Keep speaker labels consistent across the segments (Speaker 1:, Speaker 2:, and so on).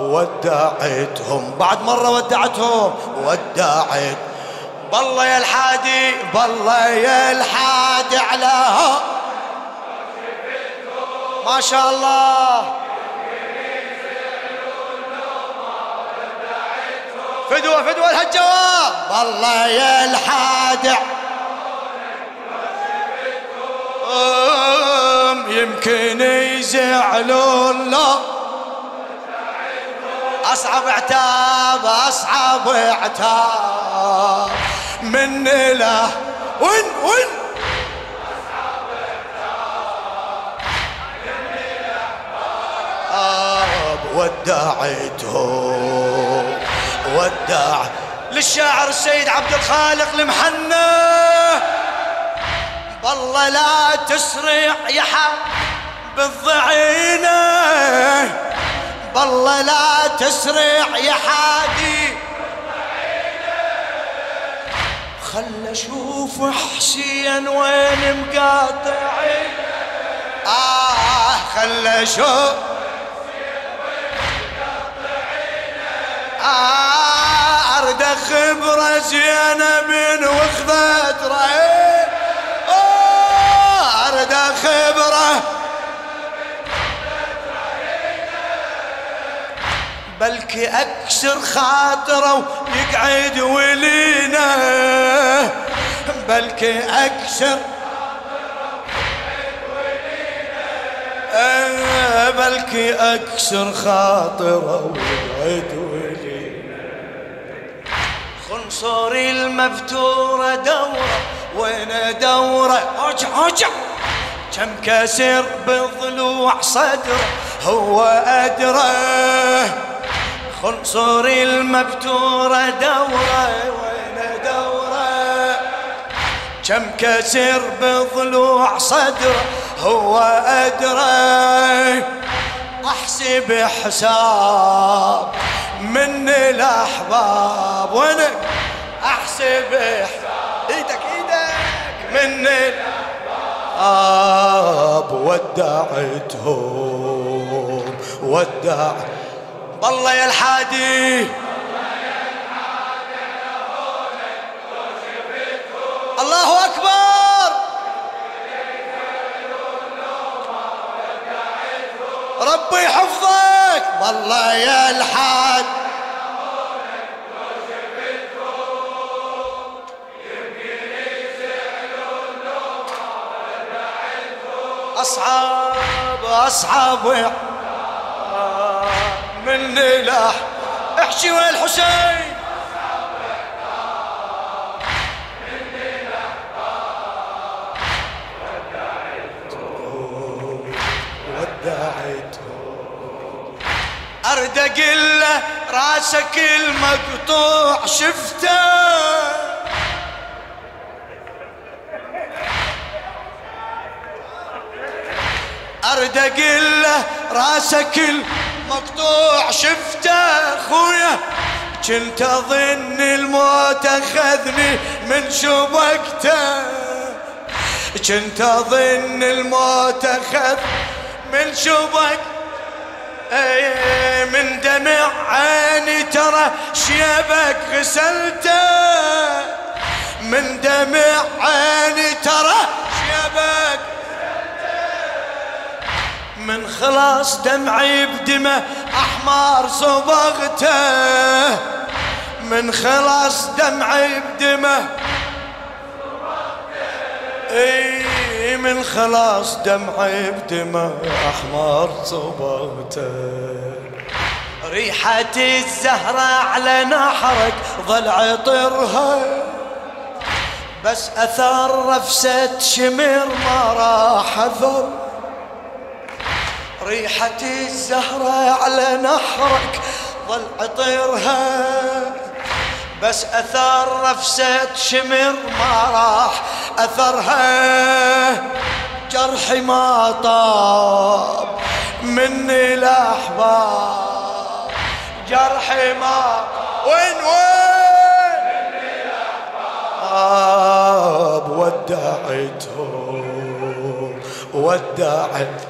Speaker 1: ودعتهم. بعد مرة ودعتهم. ودعت. بالله يا الحادي بالله يا الحادي علىها ما شاء الله. فدوة فدوة الجواب بالله يا الحادي يمكن يزعلون لو أصعب عتاب أصعب عتاب من له وين وين؟ ودعته ودع للشاعر السيد عبد الخالق المحنى بالله لا تسرع يا حب بالضعينة. بالله لا تسرع يا حادي. خل أشوف حسين وين مقاطعي. آه خل أشوف. آه أرد خبرة زينب وخذت رأي بلكي أكسر خاطره ويقعد ولينا. بلكي أكسر بلكي أكسر خاطره ويقعد ولينا. خنصري المفتوره دورة وين دورة؟ أوجع أوجع. كم كسر بضلوع صدره هو أدره خنصر المبتورة دورة. وين دورة؟ كم كسر بضلوع صدره هو أدري أحسب حساب من الأحباب. وأنا أحسب حساب. إيدك إيدك. من الأحباب. ودعتهم ودعتهم. بالله يا الحادي الله أكبر. ربي يحفظك. بالله يا الحاد أصعب أصعب من لاح احشي وين الحسين. ارد أقول راسك المقطوع شفته. ارد أقول له راسك مقطوع شفته أخويا؟ كنت أظن الموت أخذني من شبكته كنت أظن الموت أخذ من شبك من دمع عيني ترى شيبك غسلته. من دمع عيني ترى شيبك من خلاص دمعي بدمه أحمر صبغته. من خلاص دمعي بدمه. إي من خلاص دمعي بدمه أحمر صبغته. ريحة الزهرة على نحرك ظل عطرها بس أثر رفسة شمر ما راح أثر. ريحة الزهرة على نحرك ظل عطرها. بس أثر نفسة شمر ما راح أثرها. جرحي ما طاب من الأحباب. جرحي ما وين وين؟ من الأحباب ودعتهم ودعت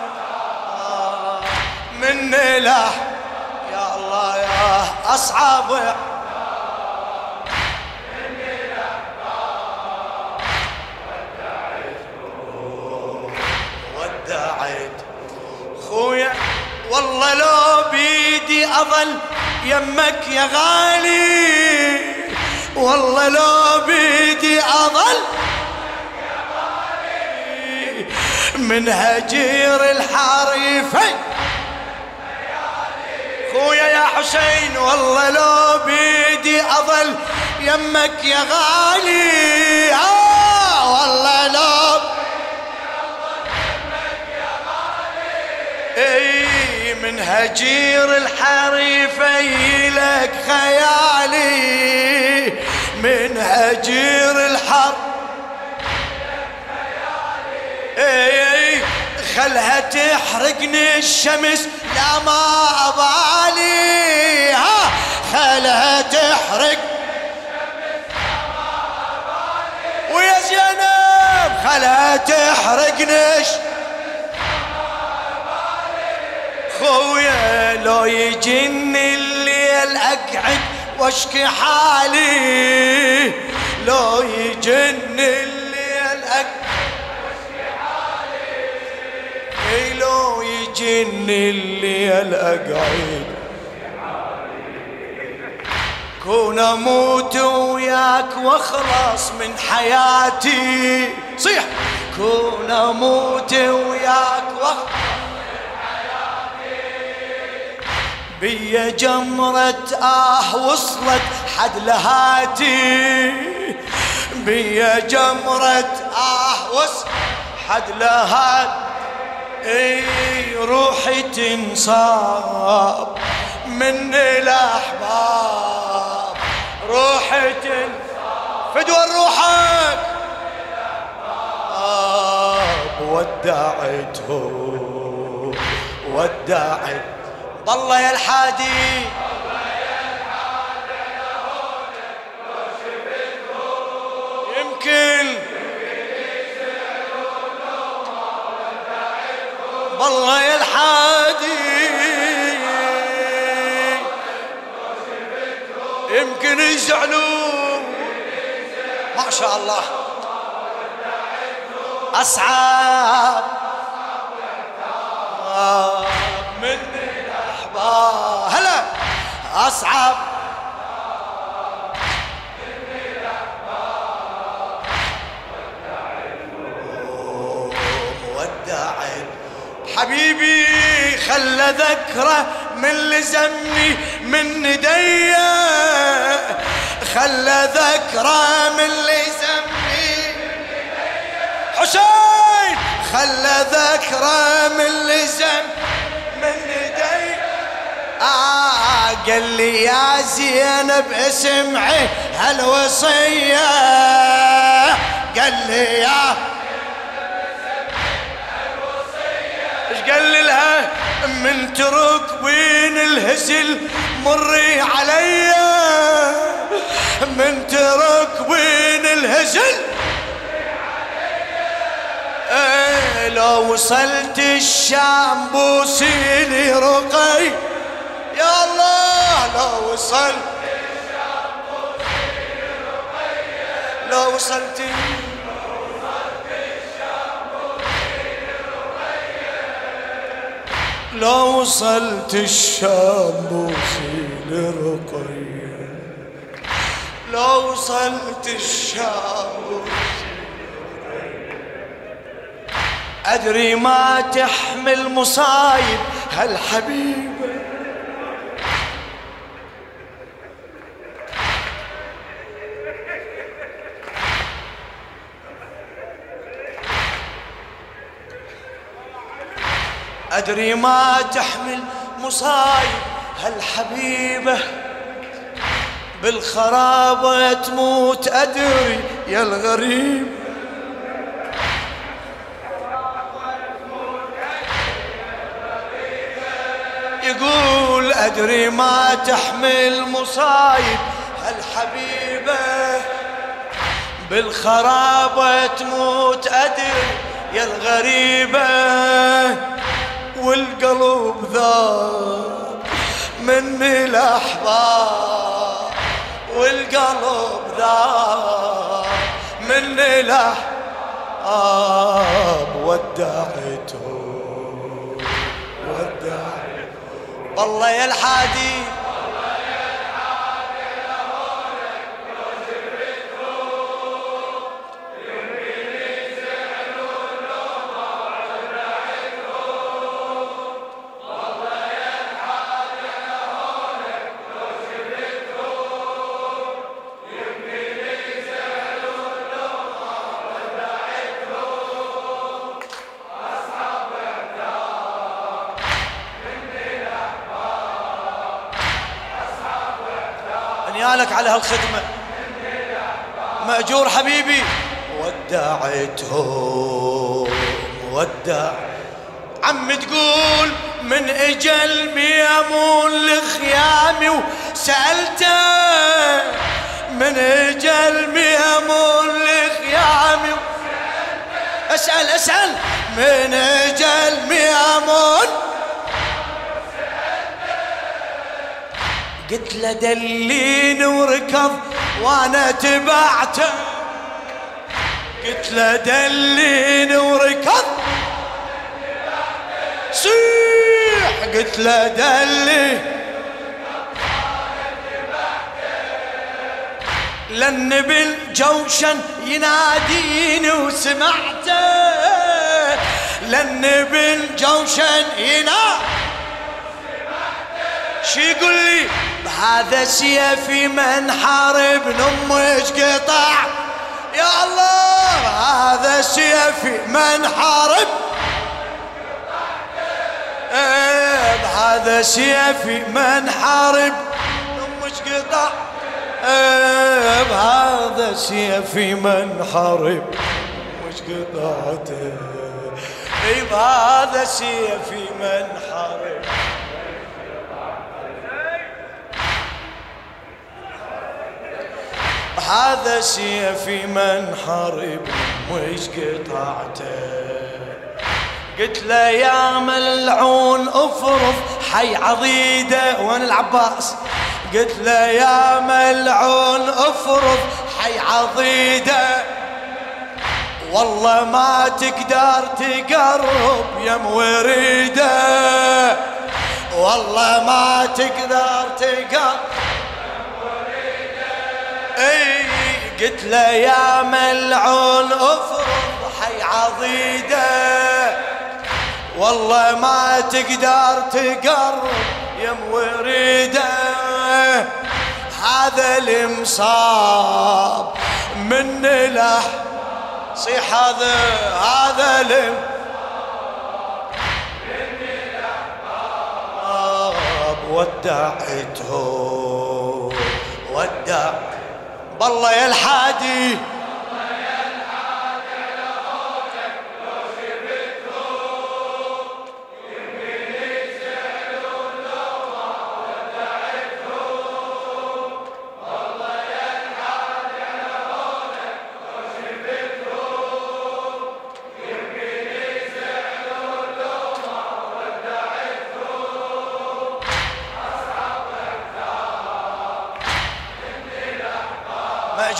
Speaker 1: من له يا الله يا أصعب. خويا. والله لو بيدي أظل يمك يا غالي. والله لو بيدي أظل من هجير الحريفين. خويا يا حسين والله لو بيدي اظل يمك يا غالي. آه والله لو إي من هجير الحريفي لك خيالي. من هجير الحر إي خلها تحرقني الشمس. لا ما أبالي. ها خلها تحرق. ويا زينب خلها تحرقني الشمس خويا لو يجيني الليل أقعد وأشكي حالي. لو يجيني الليل يجيني الليل أقعد. كون أموت وياك وأخلص من حياتي. صيح. كون أموت وياك وأخلص بيا جمرة آه وصلت حد لهاتي. بيا جمرة آه وصلت حد لهات اي روحي تنصاب من الأحباب. روحي تنصاب. فدوى روحك. ودعته ودعت. بالله يا الحادي. يمكن بالله يا الحادي. يمكن يزعلوا. ما شاء الله. أصعب. من هلا. أصعب. حبيبي خلى ذكره من لزمني من نديا خلى ذكره من لزمني حسين! خلى ذكره من لزم من نديا آه قال لي يا زينب اسمعي هالوصية. قال لي يا إيش قال لها من ترك وين الهزل مري علي من ترك وين الهزل إيه لو وصلت الشام بوسيلي رقي. يا الله لو وصل لو وصلت لو وصلت الشام بوصي لرقية لو وصلت الشام أدري ما تحمل مصايب هالحبيبه أدري ما تحمل مصايب هالحبيبة بالخرابة تموت؟ أدري يا الغريب. يقول أدري ما تحمل مصايب هالحبيبة بالخرابة تموت؟ أدري يا الغريبة. والقلب ذاب من الأحباب والقلب ذاب من الأحباب ودعته. والله يا الحادي نيالك على هالخدمة. مأجور حبيبي. ودعتهم ودع. عم تقول من أجل ميمون لخيامي وسألته من أجل ميمون لخيامي أسأل أسأل. من أجل ميمون قلت له دلين وركض وأنا تبعته قلت له دلين وركض صيح قلت له دلي. لأن بالجوشن يناديني وسمعته. لأن بالجوشن يناديني. شو يقول لي؟ بهذا سيفي من حارب نمش قطع يا الله هذا سيفي من حارب إيه بهذا سيفي من حارب نمش قطع إيه بهذا سيفي من حارب مش قطعته إيه بهذا سيفي من حارب هذا سيفي من حرب ويش قطعته؟ قلت له يا ملعون افرض حي عضيدة وين العباس؟ قلت له يا ملعون افرض حي عضيدة. والله ما تقدر تقرب يا موريده والله ما تقدر تقرب أي قلت له يا ملعون أفرض حي عضيدة. والله ما تقدر تقرب يا موريدة. هذا المصاب من له. صيح هذا هذا الم ودعته ودع بالله يا الحادي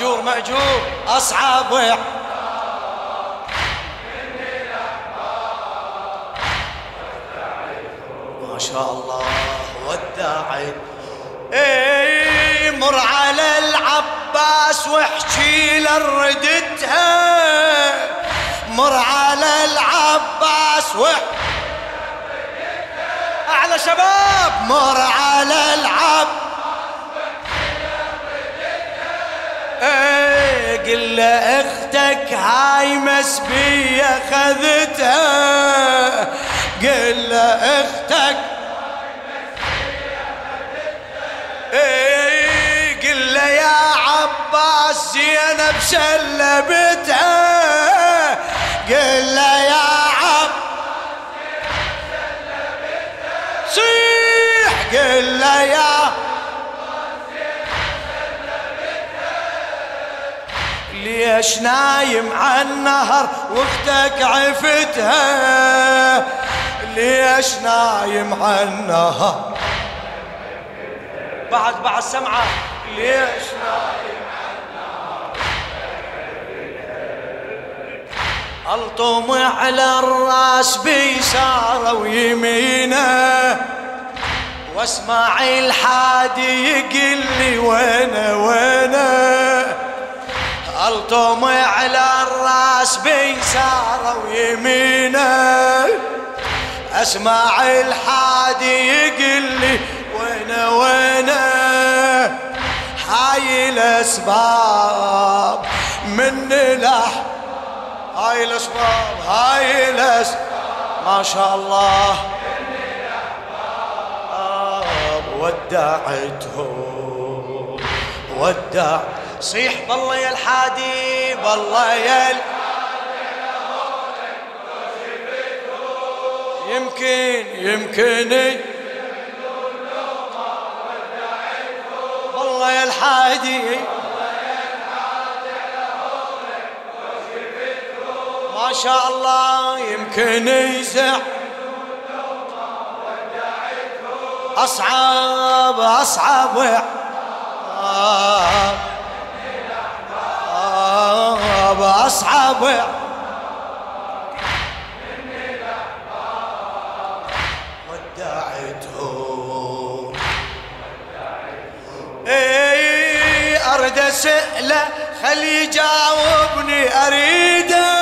Speaker 1: مأجور مأجور. أصعب ما شاء الله. وداعي اي مر على العباس واحكي له ردتها. مر على العباس واحكي. أعلى شباب. مر على العباس. قل له أختك هاي مسبية خذتها. قل له أختك إيه قل له زينب سلبتها قل له ليش نايم على النهر واختك عفتها؟ ليش نايم على النهر؟ بعد بعد سمعة. ليش نايم على النهر؟ ألطم على الرأس بيساره ويمينه. واسمع الحادي يقل لي وين وينه. الطم على الرأس بيساره ويمينه. اسمع الحادي يقل لي وين وين هاي الأسباب من لح هاي الأسباب هاي الأسباب. ما شاء الله. ودعتهم ودع صيح بالله يا الحادي بالله يا يمكن يمكن. والله يا الحادي. ما شاء الله يمكن يزع. أصعب أصعب أصعب أصعب ودعتهم إي خلي يجاوبني أريده.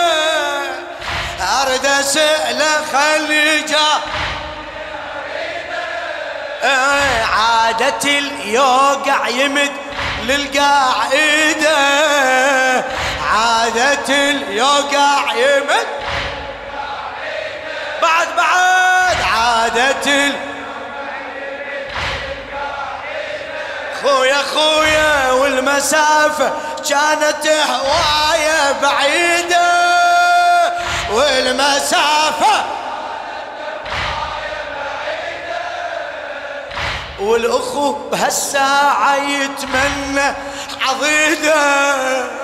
Speaker 1: أرد اساله خلي يجاوبني عادة اليوقع يمد للقاعدة. عادة اليوقع يمد بعد بعد. عادة ال... خويا خويا والمسافة كانت هواية بعيدة. والمسافة والأخو بهالساعة يتمنى عضيدة.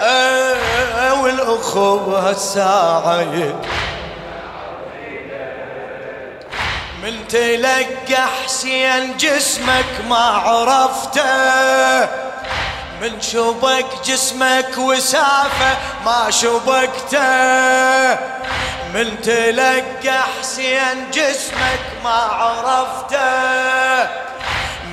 Speaker 1: آه، والاخو بهالساعة من تلقى حسين جسمك ما عرفته. من شبك جسمك وسافة ما شبكته. من تلقى حسين جسمك ما عرفته.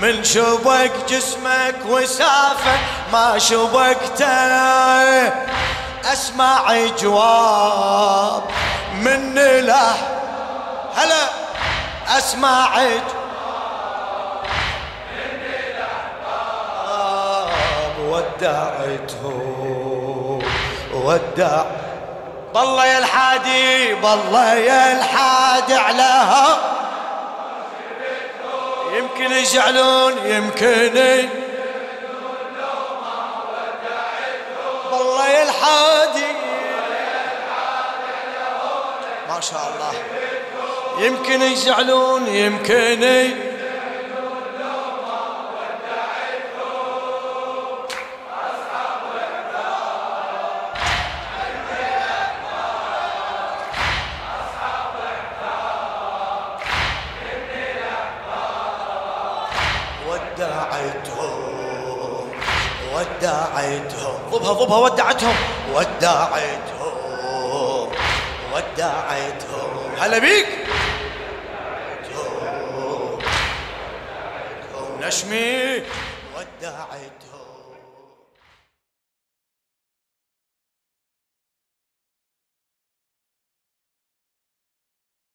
Speaker 1: من شبك جسمك وسافة ما شبكته أسمع جواب من له. هلا أسمع جواب. ودعته ودع. بالله يا الحادي بالله يا الحادي علىها يمكن يزعلون يمكن. بالله يا الحادي. ما شاء الله. يمكن يزعلون يمكن. ودعتهم ضبها ضبها ودعتهم. ودعتهم ودعتهم هلا بيك. نشمي ودعتهم